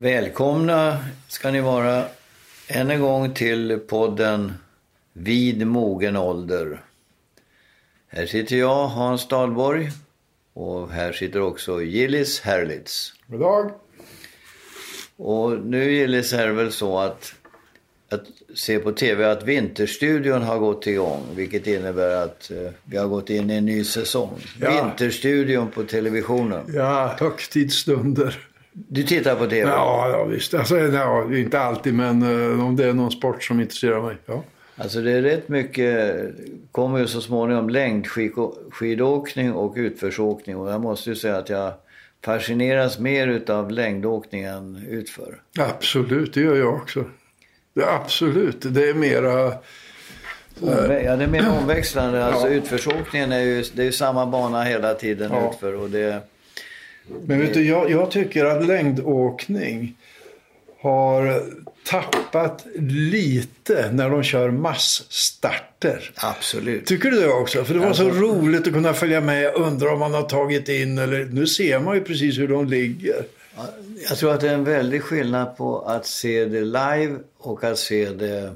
Välkomna ska ni vara än en gång till podden Vid mogen ålder. Här sitter jag, Hans Dahlborg, och här sitter också Gillis Herlitz. God dag. Och nu Gillis är det väl så att, att se på tv att Vinterstudion har gått igång, vilket innebär att eh, vi har gått in i en ny säsong. Ja. Vinterstudion på televisionen. Ja, högtidsstunder. Du tittar på tv? Ja, ja visst. Alltså, ja, inte alltid, men eh, om det är någon sport som intresserar mig. Ja. Alltså det är rätt mycket, kommer ju så småningom längdskidåkning och utförsåkning och jag måste ju säga att jag fascineras mer utav längdåkning än utför. Absolut, det gör jag också. Ja, absolut, det är mera... Omvä- Ja, det är mer omväxlande. Alltså Ja. utförsåkningen är ju, det är ju samma bana hela tiden Ja. utför och det... Men vet du, jag, jag tycker att längdåkning har tappat lite när de kör massstarter. Absolut. Tycker du det också? För det var så Alltså- roligt att kunna följa med. Undra om man har tagit in eller... Nu ser man ju precis hur de ligger. Jag tror att det är en väldig skillnad på att se det live och att se det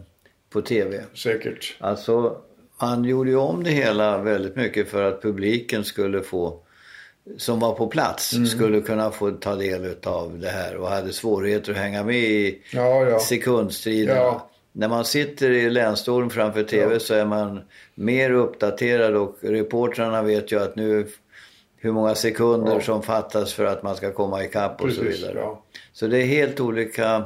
på tv. Säkert. Alltså, man gjorde ju om det hela väldigt mycket för att publiken skulle få, som var på plats, Mm. skulle kunna få ta del av det här och hade svårigheter att hänga med i Ja, ja. sekundstriderna. Ja. När man sitter i länstolen framför tv så är man mer uppdaterad och reportrarna vet ju att nu hur många sekunder som fattas för att man ska komma ikapp och så Precis, vidare. ja. Så det är helt olika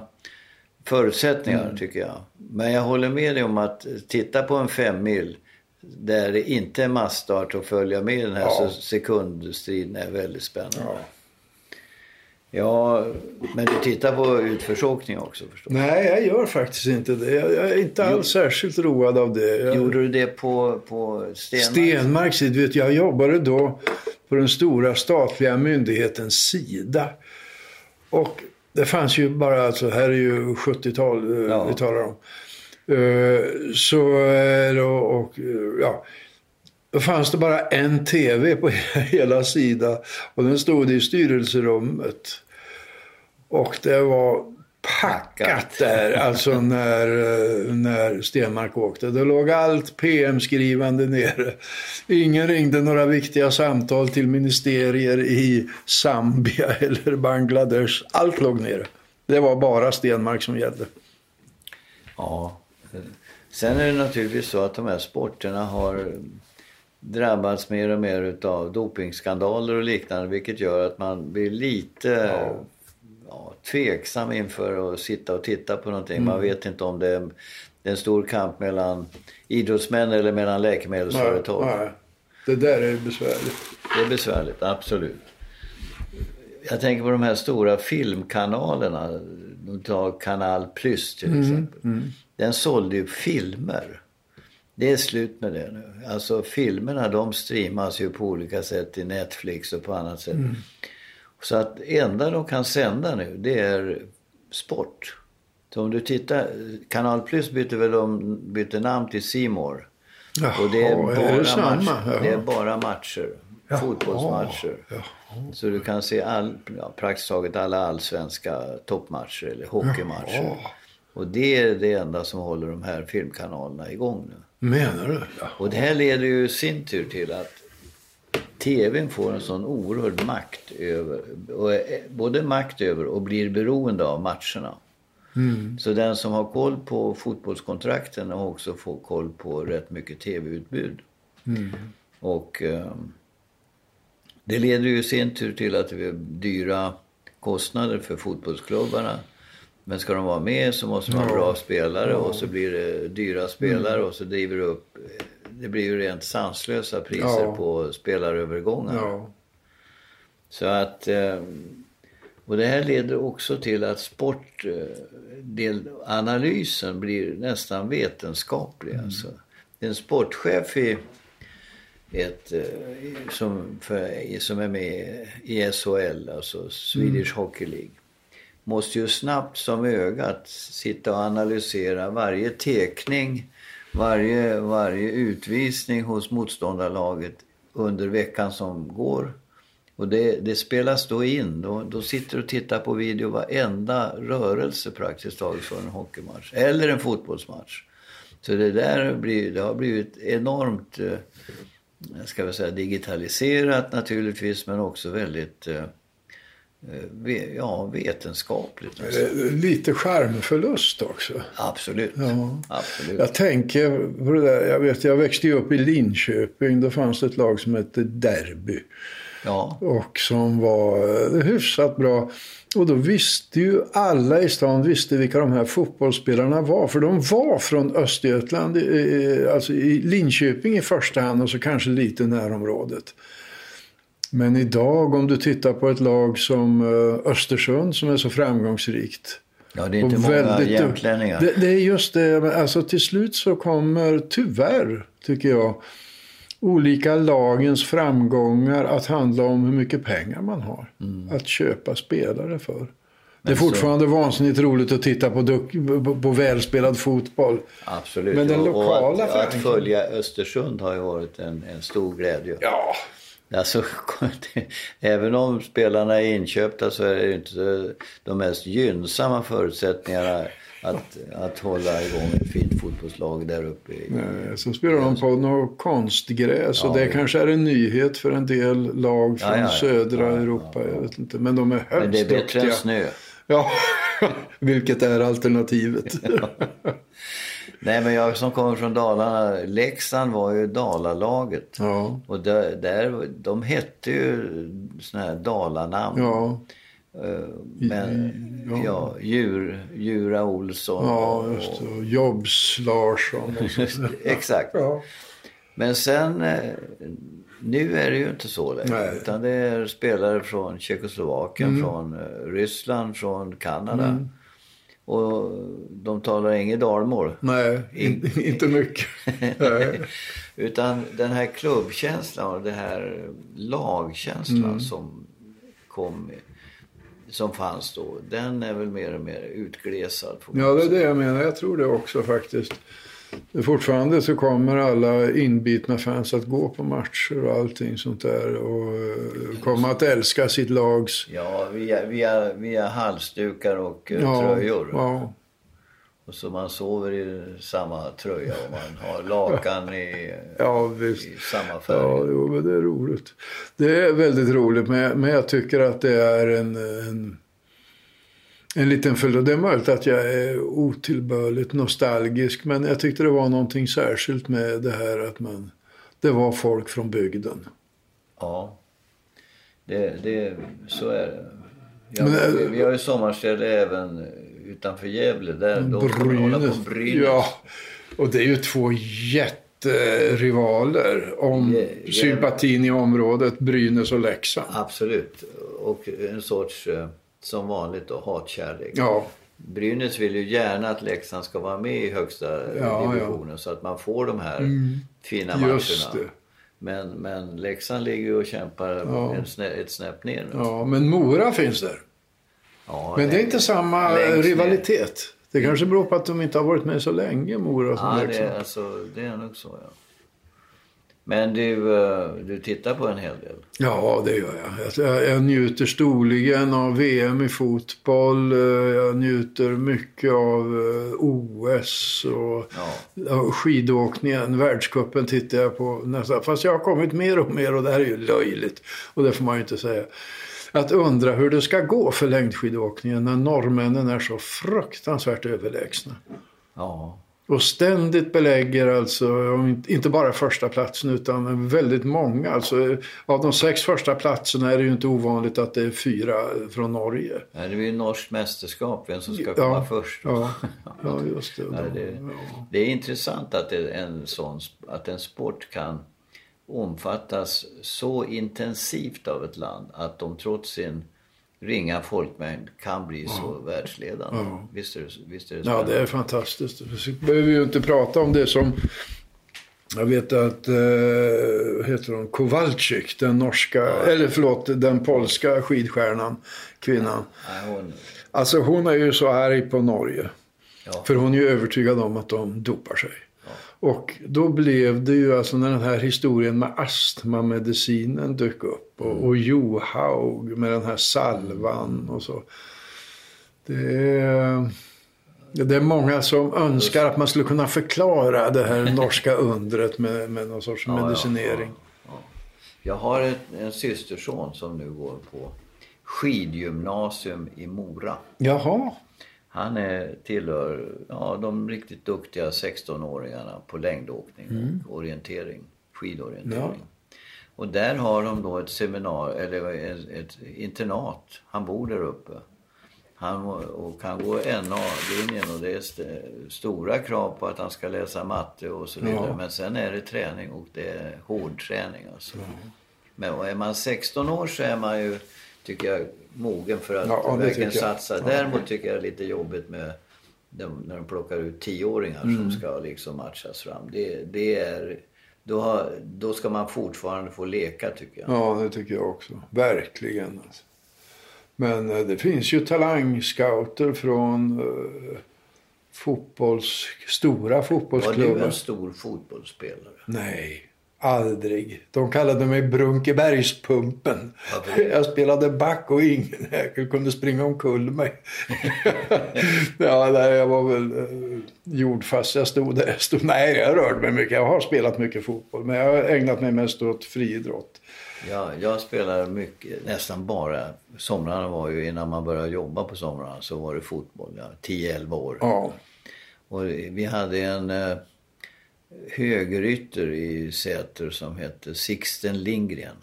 förutsättningar Mm. tycker jag. Men jag håller med dig om att titta på en femmil där det inte är massstart och följa med den här Ja. så sekundstriden är väldigt spännande. Ja. Ja, men du tittar på utförsåkning också förstås. Nej, jag gör faktiskt inte det. Jag jag är inte alls särskilt road av det. Jag, Gjorde du det på, på Stenmark? Stenmark, du vet, jag jobbade då på den stora statliga myndigheten Sida. Och det fanns ju bara, alltså här är ju 70-tal eh, Ja. vi talar om. Eh, Så, och, eh, ja. Då fanns det bara en tv på hela Sida och den stod i styrelserummet. Och det var packat Packat. där, alltså när, eh, när Stenmark åkte. Det låg allt PM-skrivande nere. Ingen ringde några viktiga samtal till ministerier i Zambia eller Bangladesh. Allt låg nere. Det var bara Stenmark som gällde. Ja. Sen är det naturligtvis så att de här sporterna har drabbats mer och mer utav dopingskandaler och liknande vilket gör att man blir lite Ja. ja, tveksam inför att sitta och titta på någonting. Man vet inte om det är, en stor kamp mellan idrottsmän eller mellan läkemedelsföretag. Nej, det där är besvärligt. Det är besvärligt, absolut. Jag tänker på de här stora filmkanalerna. Tar Kanal Plus till exempel. Den sålde ju filmer. Det är slut med det nu. Alltså filmerna de streamas ju på olika sätt i Netflix och på annat sätt. Så att enda de kan sända nu det är sport. Så om du tittar, Kanal Plus bytte väl om, bytte namn till Simor. Och det är bara, är det matcher. Det är bara matcher. Jaha, Fotbollsmatcher. jaha. Så du kan se all, ja, praktiskt taget alla allsvenska toppmatcher eller hockeymatcher. Jaha. Och det är det enda som håller de här filmkanalerna igång nu. Menar du? Ja. Och det här leder ju i sin tur till att tvn får en sån oerhörd makt över, och, eh, både makt över och blir beroende av matcherna. Mm. Så den som har koll på fotbollskontrakten har också får koll på rätt mycket tv-utbud. Mm. Och eh, det leder ju i sin tur till att det är dyra kostnader för fotbollsklubbarna. Men ska de vara med så måste de ha bra spelare och så blir det dyra spelare och så driver det upp... Det blir ju rent sanslösa priser Ja. på spelarövergångar. Ja. Så att... eh, Och det här leder också till att sportanalysen blir nästan vetenskaplig. Alltså. En sportchef i ett, eh, som, för, som är med i SHL, alltså Swedish Hockey League måste ju snabbt som ögat sitta och analysera varje tekning, varje, varje utvisning hos motståndarlaget under veckan som går Och det, det spelas då in. Då, då sitter du och tittar på video varenda rörelse praktiskt taget för en hockeymatch. Eller en fotbollsmatch. Så det där blir, det har blivit enormt, eh, ska vi säga, digitaliserat naturligtvis men också väldigt eh, ja, vetenskapligt. Lite skärmförlust också. Absolut. Ja. Absolut. Jag tänker på det där. Jag, vet, jag växte ju upp i Linköping. Då fanns det ett lag som hette Derby. Ja. Och som var hyfsat bra. Och då visste ju alla i stan visste vilka de här fotbollsspelarna var. För de var från Östergötland, alltså i Linköping i första hand och så kanske lite närområdet. Men idag om du tittar på ett lag som eh, Östersund som är så framgångsrikt. Ja, det är inte många jämtlänningar. Det, det är just det, alltså till slut så kommer tyvärr, tycker jag, olika lagens framgångar att handla om hur mycket pengar man har mm. att köpa spelare för. Det är fortfarande så... vansinnigt roligt att titta på, på, på välspelad fotboll. Absolut. Men den lokala och att, att följa Östersund har ju varit en, en stor glädje. Ja. Alltså, även om spelarna är inköpta så är det inte de mest gynnsamma förutsättningarna att, att hålla igång ett fint fotbollslag där uppe. I, Nej, så spelar de på något konstgräs ja, och det ja. kanske är en nyhet för en del lag från ja, södra Europa. Jag vet inte. Men de är högst Men det är bättre duktiga. än snö. Ja, vilket är alternativet. Nej, men jag som kommer från Dalarna, Leksand var ju Dalalaget. Ja. Och där, där, de hette ju sådana här Dalanamn. Ja. Eh, men, ja, ja Djur, Djura Olsson. Ja, just det. Och Jobs Larsson. Exakt. Ja. Men sen, eh, nu är det ju inte så längre. Utan det är spelare från Tjeckoslovakien, mm. från eh, Ryssland, från Kanada. Mm. Och de talar inget dalmål. Nej, In... inte mycket. Utan den här klubbkänslan och den här lagkänslan mm. som kom som fanns då, den är väl mer och mer utglesad. Ja, det är det jag menar. Jag tror det också faktiskt. Fortfarande så kommer alla inbitna fans att gå på matcher och allting sånt där. Och eh, kommer att älska sitt lags... Ja, via, via, via halsdukar och eh, ja, tröjor. Ja. Och så man sover i samma tröja och man har lakan i, ja, i samma färg. Ja, jo, men det är roligt. Det är väldigt roligt, men, men jag tycker att det är en, en, en liten följd. Det är möjligt att jag är otillbörligt nostalgisk, men jag tyckte det var någonting särskilt med det här att man, det var folk från bygden. Ja, det, det, så är det. Ja, men, vi, vi har ju sommarställe även utanför Gävle. Där Brynäs. på Brynäs. Ja, och det är ju två jätterivaler om Gä sympatin i området Brynäs och Leksand. Absolut. Och en sorts, eh, som vanligt då, hatkärlek. Ja. Brynäs vill ju gärna att Leksand ska vara med i högsta ja, divisionen ja. så att man får de här mm. fina matcherna. Men, men Leksand ligger ju och kämpar ja. snä, ett snäpp ner nu. Ja, men Mora finns där. Ja, Men det är inte samma rivalitet. Det kanske beror på att de inte har varit med så länge, Mora som ja, det, alltså, det är nog så, ja. Men du, eh, du tittar på en hel del? Ja, det gör jag. Jag, jag njuter storligen av VM i fotboll. Eh, jag njuter mycket av eh, OS och ja. skidåkningen. Världscupen tittar jag på nästan. Fast jag har kommit mer och mer och det här är ju löjligt. Och det får man ju inte säga att undra hur det ska gå för längdskidåkningen när norrmännen är så fruktansvärt överlägsna. Ja. Och ständigt belägger alltså, inte bara första platsen utan väldigt många. Alltså, av de sex första platserna är det ju inte ovanligt att det är fyra från Norge. Ja, det är ju norskt mästerskap, vem som ska komma ja, först. Ja, ja, just det. Ja, det, det, är intressant att, en sån, att en sport kan omfattas så intensivt av ett land att de trots sin ringa folkmängd kan bli så ja. världsledande. Ja. Visst, är det, visst är det Ja, det är fantastiskt. Vi behöver ju inte prata om det som jag vet att, eh, heter hon, Kowalczyk, den norska, ja. eller förlåt, den polska skidstjärnan, kvinnan. Ja, hon... Alltså hon är ju så arg på Norge. Ja. För hon är ju övertygad om att de dopar sig. Och då blev det ju alltså när den här historien med astmamedicinen dök upp och, och Johaug med den här salvan och så. Det är, det är många som önskar att man skulle kunna förklara det här norska undret med, med någon sorts Ja, ja, medicinering. ja, ja. Jag har ett, en systerson som nu går på skidgymnasium i Mora. Jaha. Han är, tillhör ja, de riktigt duktiga 16-åringarna på längdåkning och orientering, skidorientering. Och där har de då ett seminar, eller ett, ett internat. Han bor där uppe. Han och kan gå NA-linjen och det är st stora krav på att han ska läsa matte och så vidare. Ja. Men sen är det träning och det är hård träning alltså. Men och är man 16 år så är man ju, tycker jag, mogen för att Ja, verkligen jag. satsa. Däremot tycker jag det är lite jobbigt med de, när de plockar ut tioåringar Mm. som ska liksom matchas fram. Det, det är, då, har, då ska man fortfarande få leka tycker jag. Ja, det tycker jag också. Verkligen. Alltså. Men eh, det finns ju talangscouter från eh, fotbolls, stora Var fotbollsklubbar. du en stor fotbollsspelare? Nej, aldrig. De kallade mig Brunkebergspumpen. Jag spelade back och ingen jäkel kunde springa omkull mig. ja, nej, jag var väl eh, jordfast. Jag stod där. Jag stod, nej, jag rörde mig mycket. Jag har spelat mycket fotboll, men jag har ägnat mig mest åt friidrott. Ja, jag spelar mycket, nästan bara. Somrarna var ju innan man började jobba på somrarna så var det fotboll. Ja, 10-11 år. Ja, Och vi hade en eh, högerytter i Säter som hette Sixten Lindgren.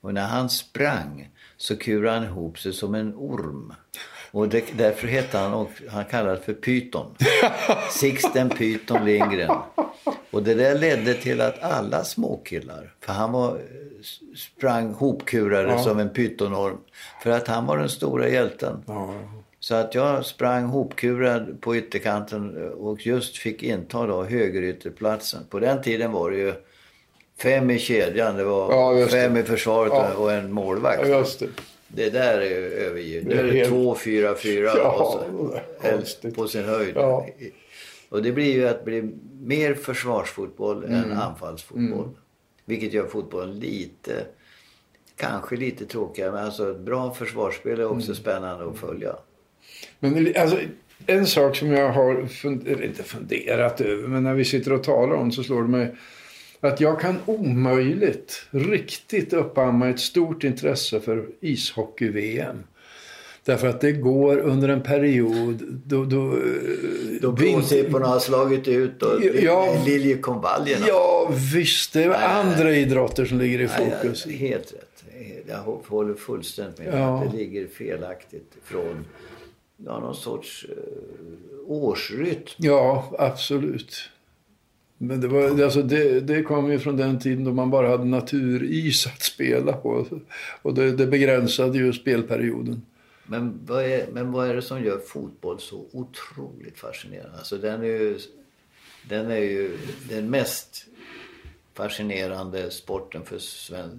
Och när han sprang så kurade han ihop sig som en orm. Och det, därför hette han också, han kallades för Python. Sixten Python Lindgren. Och det där ledde till att alla småkillar, för han var, sprang hopkurade som en pytonorm. För att han var den stora hjälten. ja, Så att jag sprang hopkurad på ytterkanten och just fick inta då högerytterplatsen. På den tiden var det ju fem i kedjan, det var Ja, just det. fem i försvaret Ja. och en målvakt. ja, det. Det där är övergivet. Nu är det helt- två, fyra, fyra Ja, så, på sin höjd. Och det blir ju att bli mer försvarsfotboll Mm. än anfallsfotboll. Vilket gör fotbollen lite, kanske lite tråkigare. Men alltså ett bra försvarsspel är också Mm. spännande att följa. Men alltså, en sak som jag har fund- eller inte funderat över, men när vi sitter och talar om så slår det mig att jag kan omöjligt riktigt uppamma ett stort intresse för ishockey-VM. Därför att det går under en period då... då, eh, Då blåsipporna har slagit ut och Ja. liljekonvaljerna. Ja, visst. Det är Nej, nej, andra idrotter som ligger i Nej, fokus. ja, helt rätt. Jag håller fullständigt med. Ja. att Det ligger felaktigt från ja, någon sorts uh, årsrytm. Ja, absolut. Men det, var, alltså det, det kom ju från den tiden då man bara hade naturis att spela på. Och det, det begränsade ju spelperioden. Men vad, är, men vad är det som gör fotboll så otroligt fascinerande? Alltså den är ju, den är ju den mest fascinerande sporten för,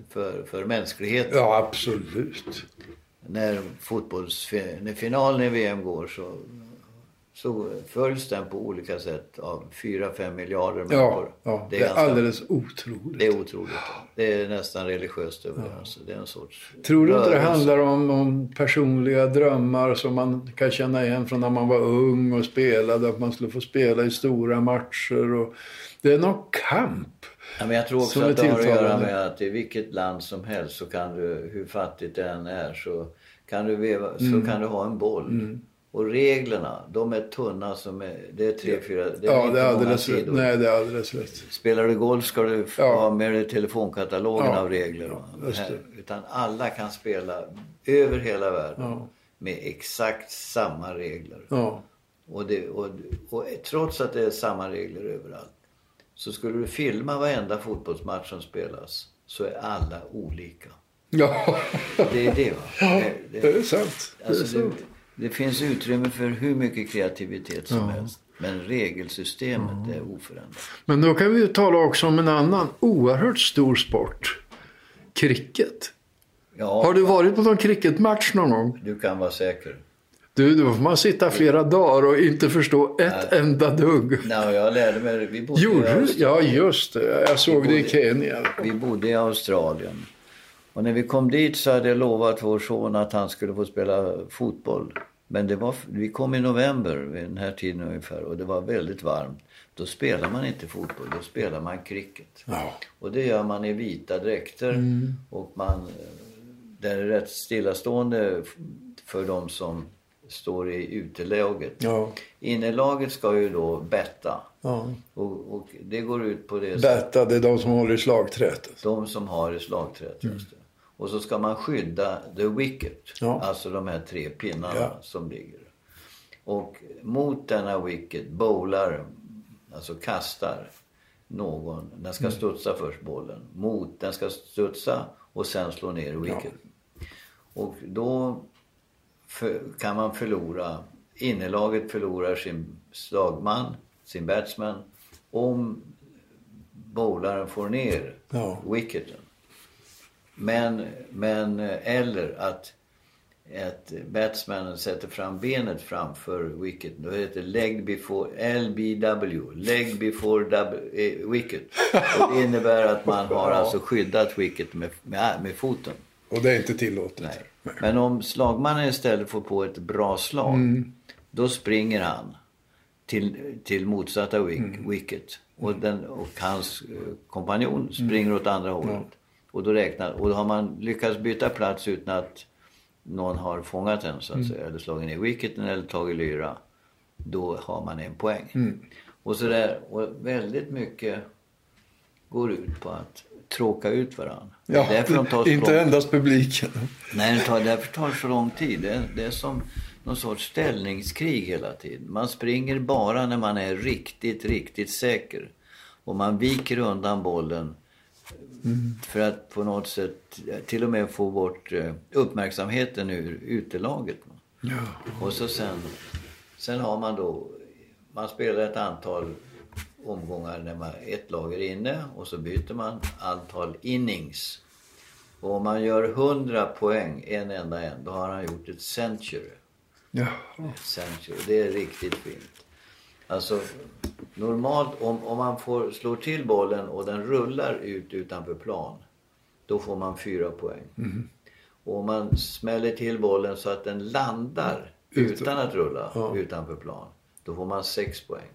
för, för mänskligheten. Ja, absolut. När, fotbolls, när finalen i VM går så, så följs den på olika sätt av 4-5 miljarder Ja, människor. ja det är ganska- alldeles otroligt. Det är otroligt. Det är nästan religiöst över det. Alltså, det är en sorts Tror du inte det handlar om, om personliga drömmar som man kan känna igen från när man var ung och spelade? Att man skulle få spela i stora matcher. Och det är någon kamp. Ja, men jag tror också är att det har att göra med att i vilket land som helst så kan du, hur fattigt det än är, så kan du, veva, Mm. så kan du ha en boll. Och reglerna, de är tunna som är, det är tre, fyra, det är Ja, inte det är alldeles rätt. Nej, det är alldeles rätt. Spelar du golf ska du Ja. ha med dig telefonkatalogen Ja. av regler. Här- Utan alla kan spela över hela världen Ja. med exakt samma regler. Och, det, och, och trots att det är samma regler överallt. Så skulle du filma varenda fotbollsmatch som spelas så är alla olika. Ja, Det är det va? Det, det det, är sant. Det är alltså det, sant. det finns utrymme för hur mycket kreativitet som helst. Men regelsystemet är oförändrat. Men då kan vi ju tala också om en annan oerhört stor sport. Cricket. Ja, Har du varit på någon cricketmatch någon gång? du kan vara säker. Du, då får man sitta flera dagar och inte förstå ett enda dugg. Nej, jag lärde mig. Vi bodde Gjorde du? Ja, just det. Jag såg det i Kenya. Vi bodde i Australien. Och när vi kom dit så hade jag lovat vår son att han skulle få spela fotboll. Men det var, vi kom i november vid den här tiden ungefär och det var väldigt varmt. Då spelar man inte fotboll, då spelar man cricket. Ja. Och det gör man i vita dräkter och man, det är rätt stillastående för de som står i utelaget. Ja. Innelaget ska ju då betta. ja. Och, och det går ut på det Betta, det är de som håller i slagträet. de som har i slagträet, just det. Och så ska man skydda the wicket. Ja. Alltså de här tre pinnarna Ja. som ligger. Och mot denna wicket bowlar, alltså kastar någon. Den ska studsa först bollen. Mot, den ska studsa och sen slå ner wicket. Och då för, kan man förlora, innelaget förlorar sin slagman, sin batsman, om bowlaren får ner Ja. wicketen. Men, men, eller att, att batsmannen sätter fram benet framför wicketen. Då heter leg before, LBW, leg before w, eh, wicket. Och det innebär att man har alltså skyddat wicket med, med, med foten. Och det är inte tillåtet. Nej. Men om slagmannen istället får på ett bra slag, då springer han till, till motsatta wick, wicket. Och, den, och hans eh, kompanjon springer åt andra hållet. Och då räknar, och då har man lyckats byta plats utan att någon har fångat den så att säga, eller slagit ner wicketen eller tagit lyra. Då har man en poäng. Och så där, och väldigt mycket går ut på att tråka ut varandra. Ja, Därför de tar så inte lång- endast publiken. Nej, det tar, därför tar det så lång tid. Det, är- det är som någon sorts ställningskrig hela tiden. Man springer bara när man är riktigt, riktigt säker. Och man viker undan bollen för att på något sätt till och med få bort eh, uppmärksamheten ur utelaget. Ja. Och så sen, sen har man då, man spelar ett antal omgångar när man, ett lag är inne och så byter man antal innings. Och om man gör 100 poäng, en enda en, då har han gjort ett century. Ja. century. Det är riktigt fint. Alltså normalt om, om man får slå till bollen och den rullar ut utanför plan. Då får man fyra poäng. Och om man smäller till bollen så att den landar Ut- utan att rulla Ja. utanför plan. Då får man sex poäng.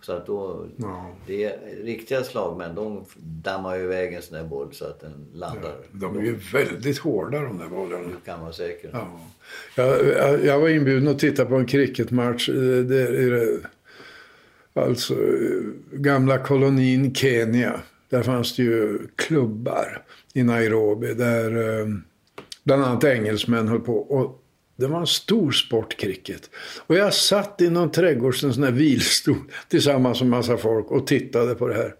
Så att då, Ja. det är, riktiga slagmän de dammar ju iväg en sån där boll så att den landar. De är ju väldigt hårda de där bollarna. Då kan man säker. Ja. Jag, jag, var inbjuden att titta på en cricketmatch. eh, är det, alltså eh, gamla kolonin Kenya. Där fanns det ju klubbar i Nairobi där eh, bland annat engelsmän höll på. Och det var en stor sport, cricket. Och jag satt i någon trädgårds, en sån här vilstol tillsammans med massa folk och tittade på det här.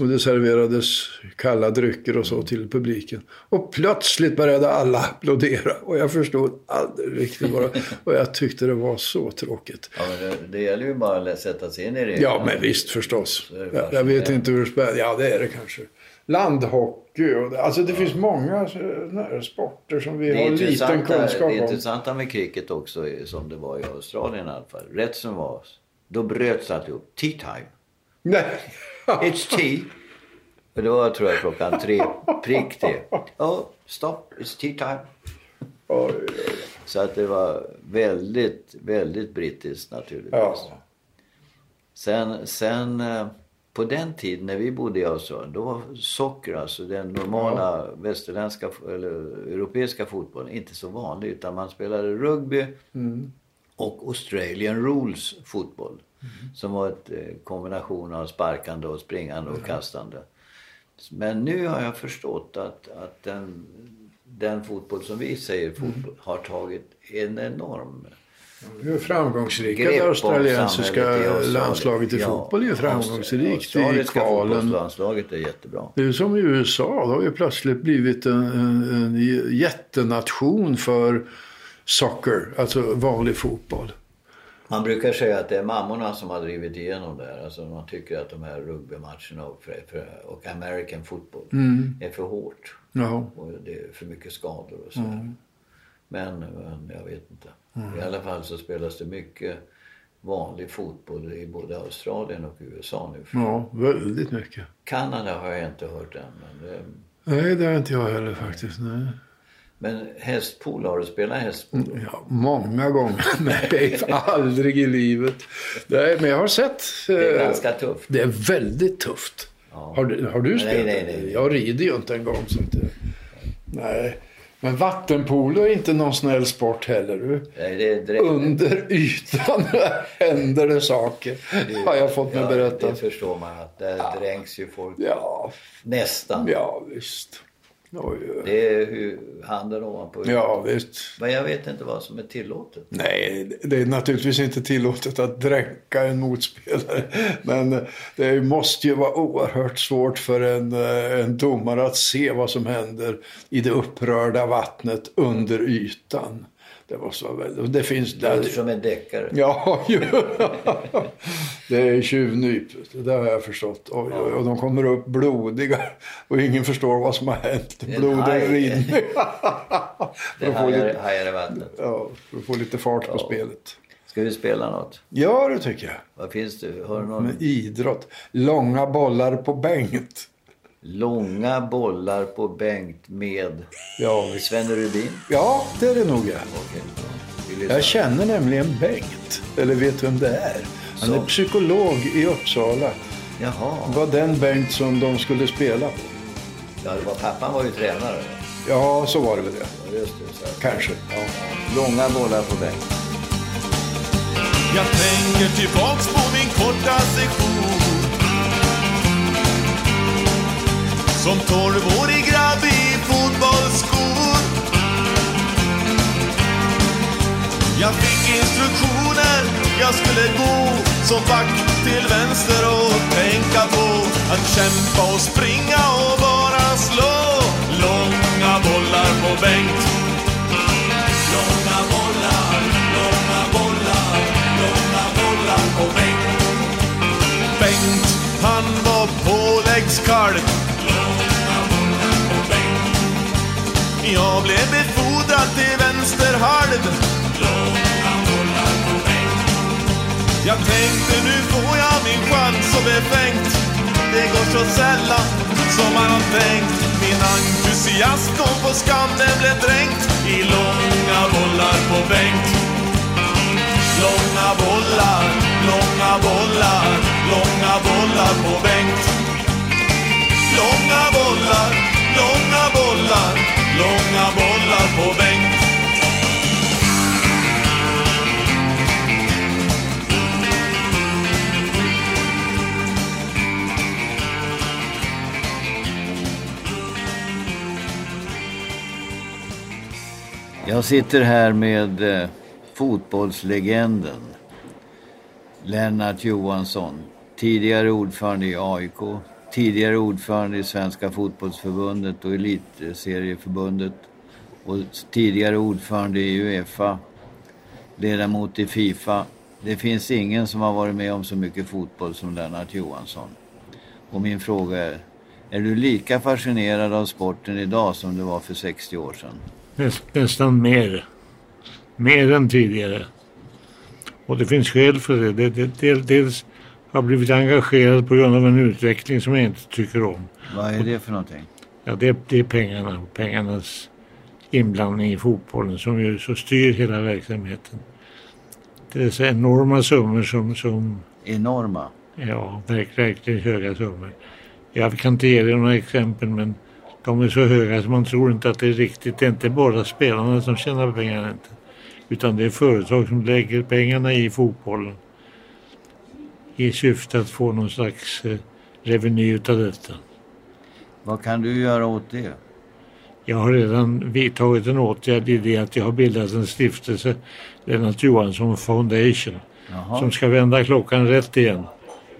Och det serverades kalla drycker och så till publiken. Och plötsligt började alla applådera. Och jag förstod aldrig riktigt vad det Och jag tyckte det var så tråkigt. Ja, men det, det gäller ju bara att sätta sig in i det. Ja, men visst förstås. Det Jag, jag vet inte hur det spelar. Ja, det är det kanske. Landhockey och det. Alltså det finns många såna här sporter som vi Det, har liten kunskap det om. intressanta med cricket också som det var i Australien i alla fall. Rätt som var, då bröts alltihop. Tea time. Nej. It's tea. Och det var tror jag klockan tre, prick det. Oh, stop, it's tea time. Oj, oj, oj. Så att det var väldigt, väldigt brittiskt naturligtvis. Ja. Sen, sen eh, på den tiden när vi bodde i Australien, då var socker, alltså den normala västerländska eller europeiska fotbollen, inte så vanlig. Utan man spelade rugby och Australian rules fotboll. Som var ett eh, kombination av sparkande och springande och kastande. Men nu har jag förstått att, att den, den fotboll som vi säger fotboll har tagit en enorm är framgångsrika. Det australiensiska i landslaget i Ja, fotboll är framgångsrikt i kvalen. fotbollslandslaget är jättebra. Det är som i USA. Det har ju plötsligt blivit en, en, en jättenation för soccer, alltså vanlig fotboll. Man brukar säga att det är mammorna som har drivit igenom det här. Alltså man tycker att de här rugbymatcherna och, för, för, och American football är för hårt. Ja. Och det är för mycket skador och så. här. Men, men jag vet inte. I alla fall så spelas det mycket vanlig fotboll i både Australien och USA nu. Ja, väldigt mycket. Kanada har jag inte hört än. Men, det... Nej, det har inte jag heller faktiskt. Nej. Men hästpolo, har du spelat hästpolo? Ja, många gånger. Nej, aldrig i livet. Nej, men jag har sett. Det är eh, ganska tufft. Det är väldigt tufft. Ja. Har du, har du spelat? nej, nej, nej. Jag rider ju inte en gång. Så det... Nej. Men vattenpolo är inte någon snäll sport heller. Du. Nej, det. Under ytan händer det saker. Har jag fått mig ja, berättat. Det förstår man att där dränks ju folk Ja, nästan. ja visst. Oj. Det är hur handen ovanpå huvudet. Ja, visst. Men jag vet inte vad som är tillåtet. Nej, det är naturligtvis inte tillåtet att dränka en motspelare. Men det måste ju vara oerhört svårt för en, eh, en domare att se vad som händer i det upprörda vattnet under ytan. Det måste vara väldigt... Det finns... Det låter som en deckare. Ja, ju. det är tjuvnyp. Det har jag förstått. Oj, oj, och de kommer upp blodiga och ingen förstår vad som har hänt. En Blodet haj. rinner. Det hajar, lite, hajar i vattnet. ja, för att få lite fart på spelet. Ska vi spela något? Ja, det tycker jag. Vad finns det? Har du någon? Med idrott. Långa bollar på Bengt. Långa bollar på Bengt med Ja, vi- Sven Rubin? ja, det är det nog. Ja. Okej. Vi lyssnar. Jag känner nämligen Bengt. Eller vet vem det är. Han är Så. psykolog i Uppsala. Jaha. Det var den Bengt som de skulle spela på. Ja, det var, pappan var ju tränare. Ja, så var det väl det. Ja, Just det. Så. Kanske. Ja. Långa bollar på Bengt. Jag tänker tillbaks på min korta session Som tolvårig grabb i fotbollsskor Jag fick instruktioner, jag skulle gå som back till vänster och tänka på att kämpa och springa och bara slå långa bollar på Bengt Långa bollar, långa bollar, långa bollar på Bengt. Bengt, han var påläggskalv. Jag blev befordrad till vänsterhalv. Långa bollar på Bengt. Jag tänkte nu får jag min chans så befängt. Det går så sällan som man har tänkt. Min entusiasm kom på skam, den blev dränkt i långa bollar på Bengt. Långa bollar, långa bollar, långa bollar på Bengt. Långa bollar, långa bollar, långa bollar på Bengt. Jag sitter här med eh, fotbollslegenden Lennart Johansson. Tidigare ordförande i AIK, tidigare ordförande i Svenska fotbollsförbundet och Elitserieförbundet och tidigare ordförande i Uefa, ledamot i Fifa. Det finns ingen som har varit med om så mycket fotboll som Lennart Johansson. Och min fråga är, är du lika fascinerad av sporten idag som du var för 60 år sedan? Näst, nästan mer. Mer än tidigare. Och det finns skäl för det. det, det, det dels har jag blivit engagerad på grund av en utveckling som jag inte tycker om. Vad är det för någonting? Ja, det, det är pengarna och pengarnas inblandning i fotbollen som ju så styr hela verksamheten. Det är så enorma summor som, som Enorma. ja, verk, verkligen höga summor. Jag kan inte ge dig några exempel men de är så höga så man tror inte att det är riktigt. Det är inte bara spelarna som tjänar pengarna inte. Utan det är företag som lägger pengarna i fotbollen. I syfte att få någon slags eh, reveny utav detta. Vad kan du göra åt det? Jag har redan vidtagit en åtgärd i det att jag har bildat en stiftelse, Lennart Johansson Foundation, Jaha. som ska vända klockan rätt igen.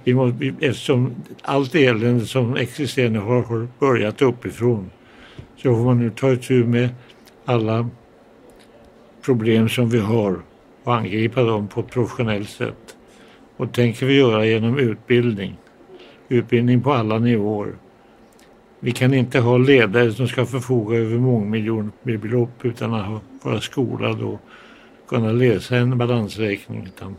Vi måste, eftersom allt elände som existerar nu har, har börjat uppifrån så får man nu ta itu med alla problem som vi har och angripa dem på ett professionellt sätt. Och det tänker vi göra genom utbildning. Utbildning på alla nivåer. Vi kan inte ha ledare som ska förfoga över mångmiljonbelopp utan att vara skolad och kunna läsa en balansräkning. Utan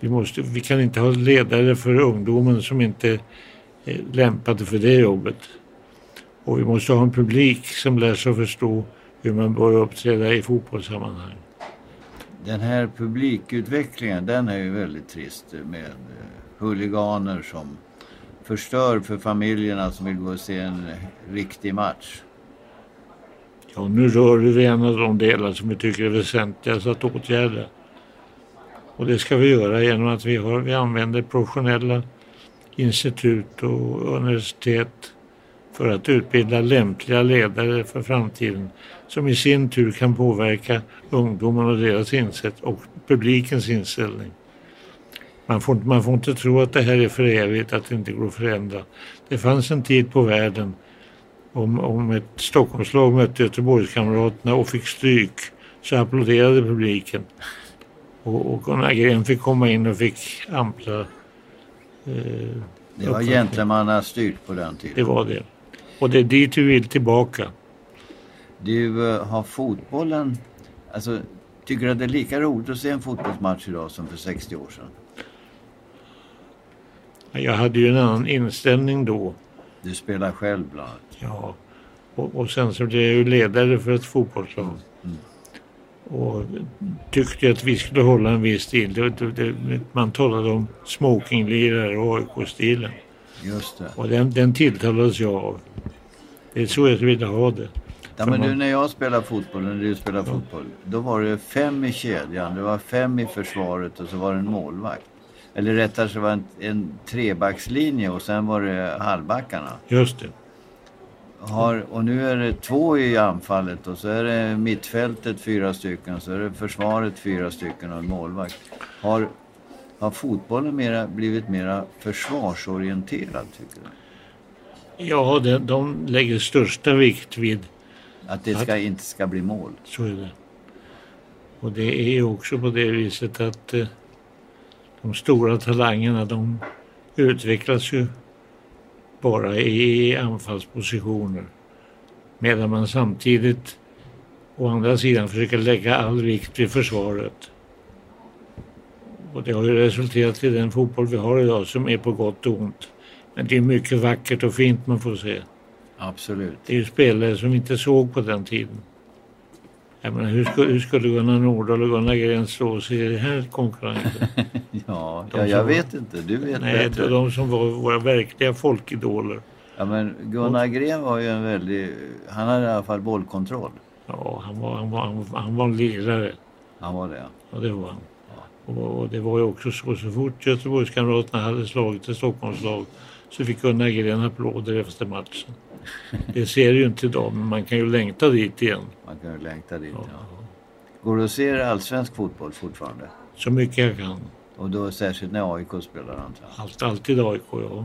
vi, måste, vi kan inte ha ledare för ungdomen som inte är lämpade för det jobbet. Och vi måste ha en publik som lär sig förstå hur man bör uppträda i fotbollssammanhang. Den här publikutvecklingen den är ju väldigt trist med eh, huliganer som förstör för familjerna som vill gå och se en riktig match. Ja, nu rör du vid en av de delar som vi tycker är väsentligast att åtgärda. Och det ska vi göra genom att vi, har, vi använder professionella institut och universitet för att utbilda lämpliga ledare för framtiden som i sin tur kan påverka ungdomarna och deras insätt och publikens inställning. Man får, man får inte tro att det här är för evigt, att det inte går att förändra. Det fanns en tid på världen om, om ett Stockholmslag mötte Göteborgskamraterna och fick stryk så applåderade publiken. Och, och Gunnar Gren fick komma in och fick ampla eh, Det var gentlemannastyrt på den tiden. Det var det. Och det är dit vi vill tillbaka. Du, eh, har fotbollen... Alltså, tycker du att det är lika roligt att se en fotbollsmatch idag som för 60 år sedan? Jag hade ju en annan inställning då. Du spelar själv bland annat. Ja. Och, och sen så blev jag ju ledare för ett fotbollslag. Mm. Och tyckte att vi skulle hålla en viss stil. Det, det, det, man talade om smokinglirare och AIK-stilen. Just det. Och den, den tilltalades jag av. Det är så jag ville ha det. Ja, men du, när jag spelade fotboll, när du spelade fotboll, då var det fem i kedjan, det var fem i försvaret och så var det en målvakt. Eller rättare så var det en, en trebackslinje och sen var det halvbackarna. Just det. Har, och nu är det två i anfallet och så är det mittfältet fyra stycken, så är det försvaret fyra stycken och en målvakt. Har, har fotbollen mera, blivit mera försvarsorienterad tycker du? Ja, de, de lägger största vikt vid Att det ska, inte ska bli mål? Så är det. Och det är ju också på det viset att eh, de stora talangerna de utvecklas ju bara i anfallspositioner. Medan man samtidigt å andra sidan försöker lägga all vikt vid försvaret. Och det har ju resulterat i den fotboll vi har idag som är på gott och ont. Men det är mycket vackert och fint man får se. Absolut. Det är ju spelare som vi inte såg på den tiden. Jag menar, hur, skulle, hur skulle Gunnar Nordahl och Gunnar Gren slå sig i den här konkurrensen? Ja, De ja jag som- vet inte. Du vet Nej, bättre. de som var våra verkliga folkidoler. Ja, men Gunnar Gren var ju en väldigt... Han hade i alla fall bollkontroll. Ja, han var, han var, han var, han var en lirare. Han var det. Ja, det var han. Och, det var ju också så, så fort Göteborgskamraterna hade slagit ett Stockholmslag så fick Gunnar Gren applåder efter matchen. Det ser ju inte idag, men man kan ju längta dit igen. Man kan ju längta dit. Ja. Ja. Går du och ser allsvensk fotboll fortfarande? Så mycket jag kan. Och då särskilt när AIK spelar antar jag. Allt, alltid AIK, ja.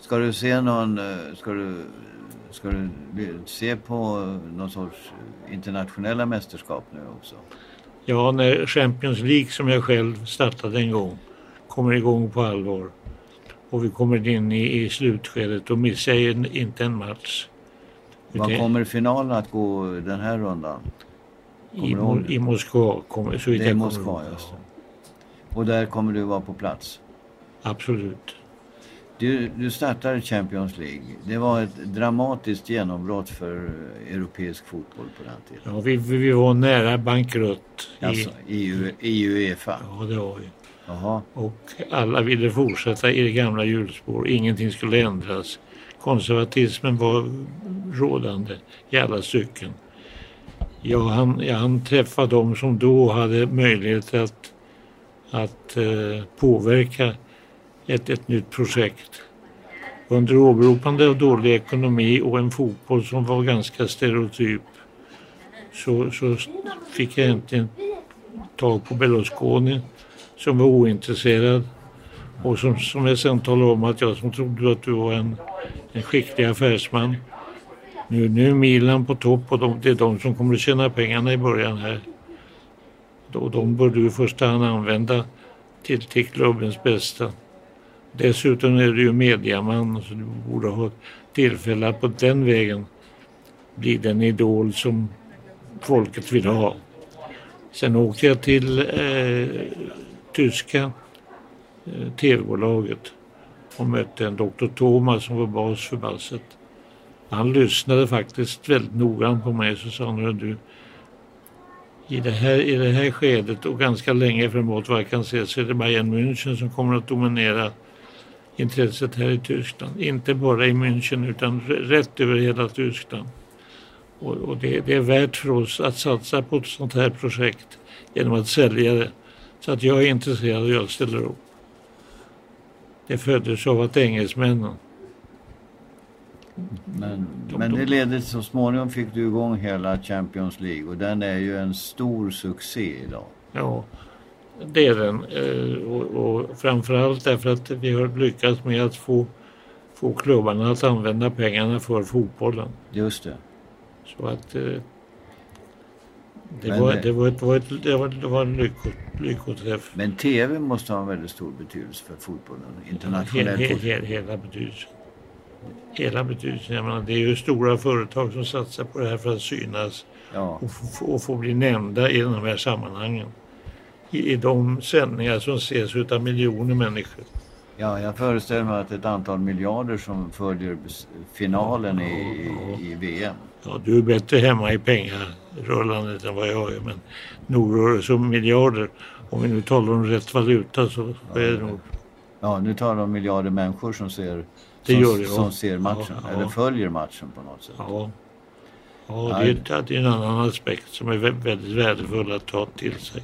Ska du se någon... eh, Ska du, ska du se på någon sorts internationella mästerskap nu också? Ja, när Champions League som jag själv startade en gång kommer igång på allvar och vi kommer in i, i slutskedet och missar jag en- inte en match. Vad Utan kommer finalen att gå den här rundan? I, kommer? I Moskva, kommer, så Det är Moskva, just det. Och där kommer du vara på plats? Absolut. Du, du startade Champions League. Det var ett dramatiskt genombrott för eh, europeisk fotboll på den tiden. Ja, vi, vi var nära bankrutt. I, Alltså i, i Uefa. Ja, det var vi. Jaha. Och alla ville fortsätta i det gamla hjulspår. Ingenting skulle ändras. Konservatismen var rådande i alla stycken. Jag hann, jag hann träffa dem som då hade möjlighet att, att eh, påverka ett, ett nytt projekt. Under åberopande av dålig ekonomi och en fotboll som var ganska stereotyp så, så fick jag äntligen tag på Berlusconi som var ointresserad och som, som jag sen talade om att jag som trodde att du var en, en skicklig affärsman. Nu, nu är Milan på topp och de, det är de som kommer att tjäna pengarna i början här. Då, de bör du i första hand använda till, till klubbens bästa. Dessutom är du ju mediaman så du borde ha tillfälle att på den vägen bli den idol som folket vill ha. Sen åkte jag till eh, tyska eh, tv-bolaget och mötte en doktor Thomas som var bas för basset. Han lyssnade faktiskt väldigt noggrant på mig så sa han du i det, här, I det här skedet och ganska länge framåt vad jag kan se så är det Bayern München som kommer att dominera intresset här i Tyskland. Inte bara i München utan rätt över hela Tyskland. Och, och det, det, är värt för oss att satsa på ett sånt här projekt genom att sälja det. Så att jag är intresserad och jag ställer upp. Det föddes av att engelsmännen men, men det ledde så småningom fick du igång hela Champions League och den är ju en stor succé idag. Ja, det är den. Eh, och, och framförallt därför att vi har lyckats med att få, få klubbarna att använda pengarna för fotbollen. Just det. Så att eh, det, var, det, var ett, var ett, det, var, det var en lyckot, lyckoträff. Men tv måste ha en väldigt stor betydelse för fotbollen? Internationell he, he, he, hela betydelsen hela betydelsen. Jag menar, det är ju stora företag som satsar på det här för att synas ja. och, få, och få bli nämnda i de här sammanhangen. I, i de sändningar som ses av miljoner människor. Ja, jag föreställer mig att ett antal miljarder som följer finalen ja, i, ja. i VM. Ja, du är bättre hemma i pengarullandet än vad jag är. Men nog rör det sig om miljarder. Om vi nu talar om rätt valuta så ja, är det nog... Ja, nu talar om miljarder människor som ser det som, det, som ser matchen, ja, eller följer matchen på något sätt. Ja, ja det, är, det är en annan aspekt som är väldigt värdefull att ta till sig.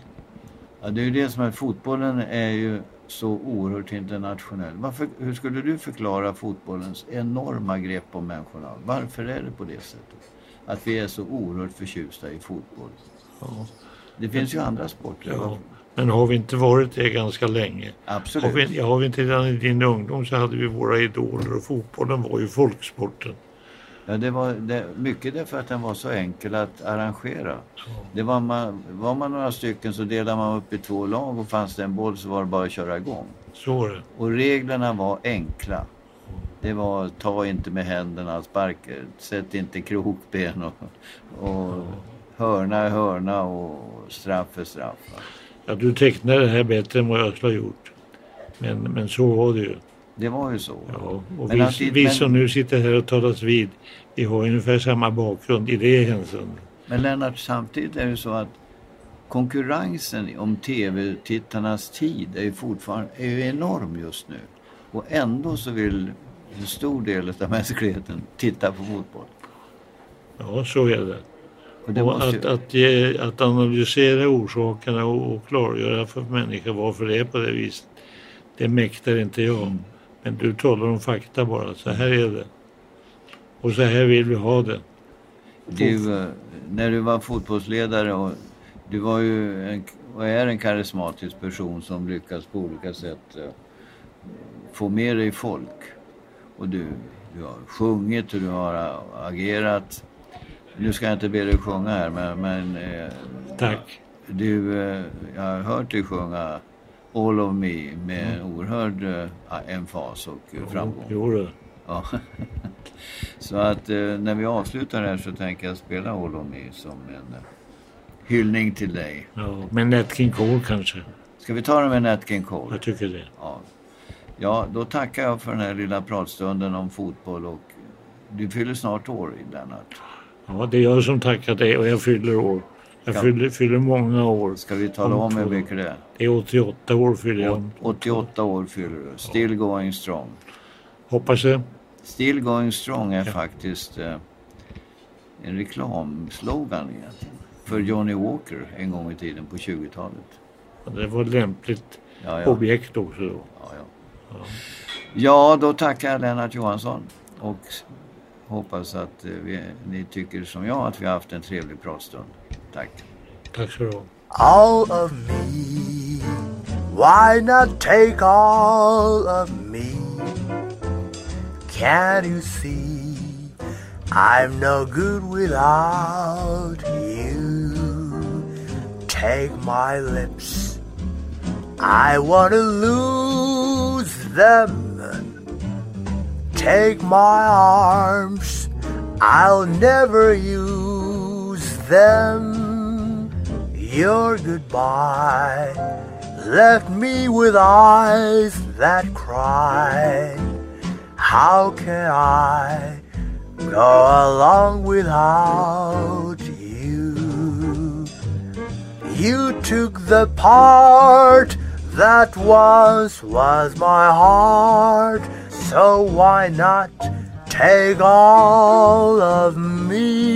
Ja, det är ju det som är fotbollen är ju så oerhört internationell. Varför, hur skulle du förklara fotbollens enorma grepp om människorna? Varför är det på det sättet? Att vi är så oerhört förtjusta i fotboll. Ja. Det finns ju andra sporter. Ja. Men har vi inte varit det ganska länge? Absolut. Har vi, har vi inte redan i din ungdom så hade vi våra idoler och fotbollen var ju folksporten. Ja, det var det, mycket därför att den var så enkel att arrangera. Det var, man, var man några stycken så delade man upp i två lag och fanns det en boll så var det bara att köra igång. Så det. Och reglerna var enkla. Det var ta inte med händerna, sparka, sätt inte krokben och, och hörna är hörna och straff är straff. Ja, du tecknar det här bättre än vad jag skulle ha gjort. Men, men så var det ju. Det var ju så. Ja, och vi, att, vi som nu sitter här och talas vid, vi har ungefär samma bakgrund i det hänseendet. Men Lennart, samtidigt är det så att konkurrensen om tv-tittarnas tid är ju fortfarande är ju enorm just nu. Och ändå så vill en stor del av mänskligheten titta på fotboll. Ja, så är det. Och och att, att, ge, att, analysera orsakerna och, och klargöra för människor varför det är på det viset. Det mäktar inte jag. Mm. Men du talar om fakta bara. Så här är det. Och så här vill vi ha det. Du, eh, när du var fotbollsledare och du var ju en, och är en karismatisk person som lyckas på olika sätt uh, få med dig folk. Och du, du har sjungit och du har agerat nu ska jag inte be dig sjunga här men... men eh, Tack. Du, eh, jag har hört dig sjunga All of me med mm. oerhörd eh, emfas och jo, framgång. Jo det. Ja. så att eh, när vi avslutar här så tänker jag spela All of me som en eh, hyllning till dig. Ja, med Nat King Cole kanske. Ska vi ta det med Nat King Cole? Jag tycker det. Ja. ja, då tackar jag för den här lilla pratstunden om fotboll och du fyller snart år, Lennart. Ja, det är jag som tackar dig och jag fyller år. Jag fyller, fyller många år. Ska vi tala om, hur mycket det är? Det är 88 år fyller jag. 88 år fyller du. Still ja. going strong. Hoppas det. Still going strong är ja. faktiskt eh, en reklamslogan egentligen. För Johnny Walker en gång i tiden på 20-talet. Ja, det var ett lämpligt ja, objekt också då. Ja, ja. ja, då tackar jag Lennart Johansson. Och hoppas att eh, vi, ni tycker som jag att vi har haft en trevlig pratstund. Tack. Tack så du ha. All of me. Why not take all of me? Can't you see? I'm no good without you. Take my lips. I want to lose them. Take my arms, I'll never use them. Your goodbye left me with eyes that cry. How can I go along without you? You took the part that once was my heart, so why not take all of me?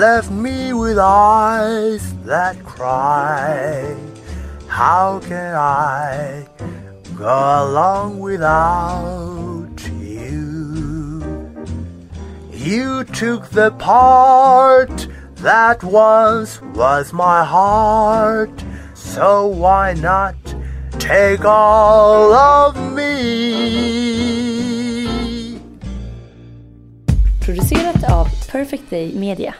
Left me with eyes that cry. How can I go along without you? You took the part that once was my heart, so why not take all of me? Producerat av Perfect Day Media.